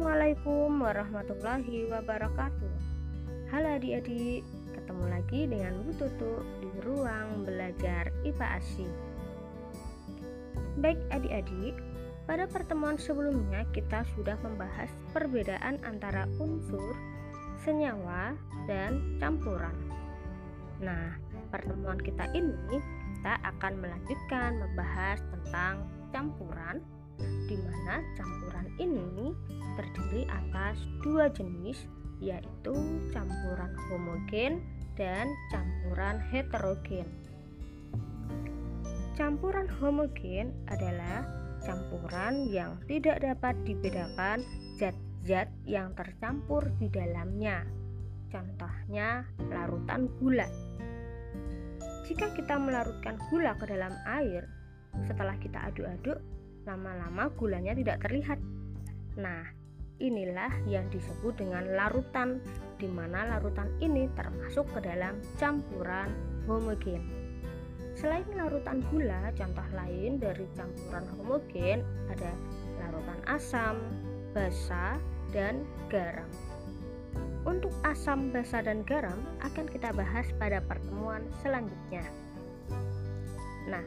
Assalamualaikum warahmatullahi wabarakatuh. Halo adik-adik, ketemu lagi dengan Bu Tutu di ruang belajar IPA ASI Baik adik-adik, pada pertemuan sebelumnya kita sudah membahas perbedaan antara unsur, senyawa, dan campuran. Nah, pertemuan kita ini kita akan melanjutkan membahas tentang campuran di mana campuran ini terdiri atas dua jenis yaitu campuran homogen dan campuran heterogen. Campuran homogen adalah campuran yang tidak dapat dibedakan zat-zat yang tercampur di dalamnya. Contohnya larutan gula. Jika kita melarutkan gula ke dalam air, setelah kita aduk-aduk, lama-lama gulanya tidak terlihat. Nah, inilah yang disebut dengan larutan, di mana larutan ini termasuk ke dalam campuran homogen. Selain larutan gula, contoh lain dari campuran homogen ada larutan asam, basa, dan garam. Untuk asam, basa, dan garam akan kita bahas pada pertemuan selanjutnya. Nah,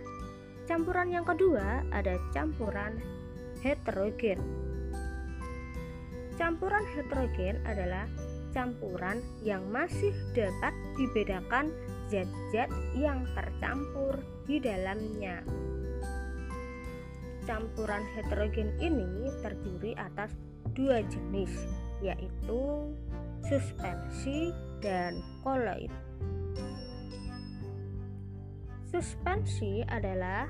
Campuran yang kedua ada campuran heterogen. Campuran heterogen adalah campuran yang masih dapat dibedakan zat-zat yang tercampur di dalamnya. Campuran heterogen ini terdiri atas dua jenis, yaitu suspensi dan koloid. Suspensi adalah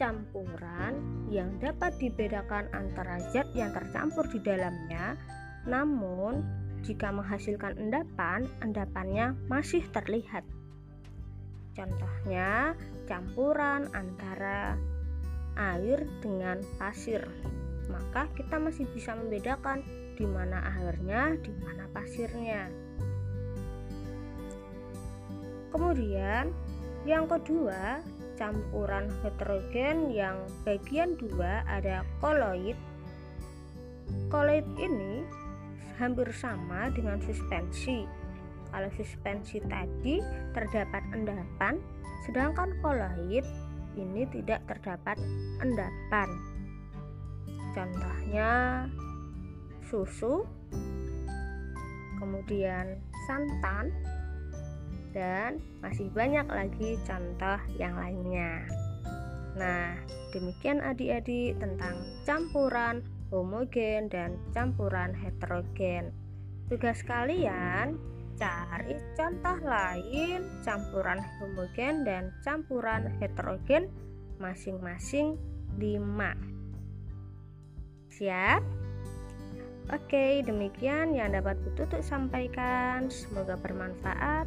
campuran yang dapat dibedakan antara zat yang tercampur di dalamnya, namun jika menghasilkan endapan, endapannya masih terlihat. Contohnya, campuran antara air dengan pasir. Maka kita masih bisa membedakan di mana airnya, di mana pasirnya. Kemudian, yang kedua, campuran heterogen yang bagian dua ada koloid. Koloid ini hampir sama dengan suspensi. Kalau suspensi tadi terdapat endapan, sedangkan koloid ini tidak terdapat endapan. Contohnya susu, kemudian santan, dan masih banyak lagi contoh yang lainnya. Nah, demikian adik-adik tentang campuran homogen dan campuran heterogen. Tugas kalian cari contoh lain campuran homogen dan campuran heterogen masing-masing 5. Siap? Oke, demikian yang dapat Tutup sampaikan. Semoga bermanfaat.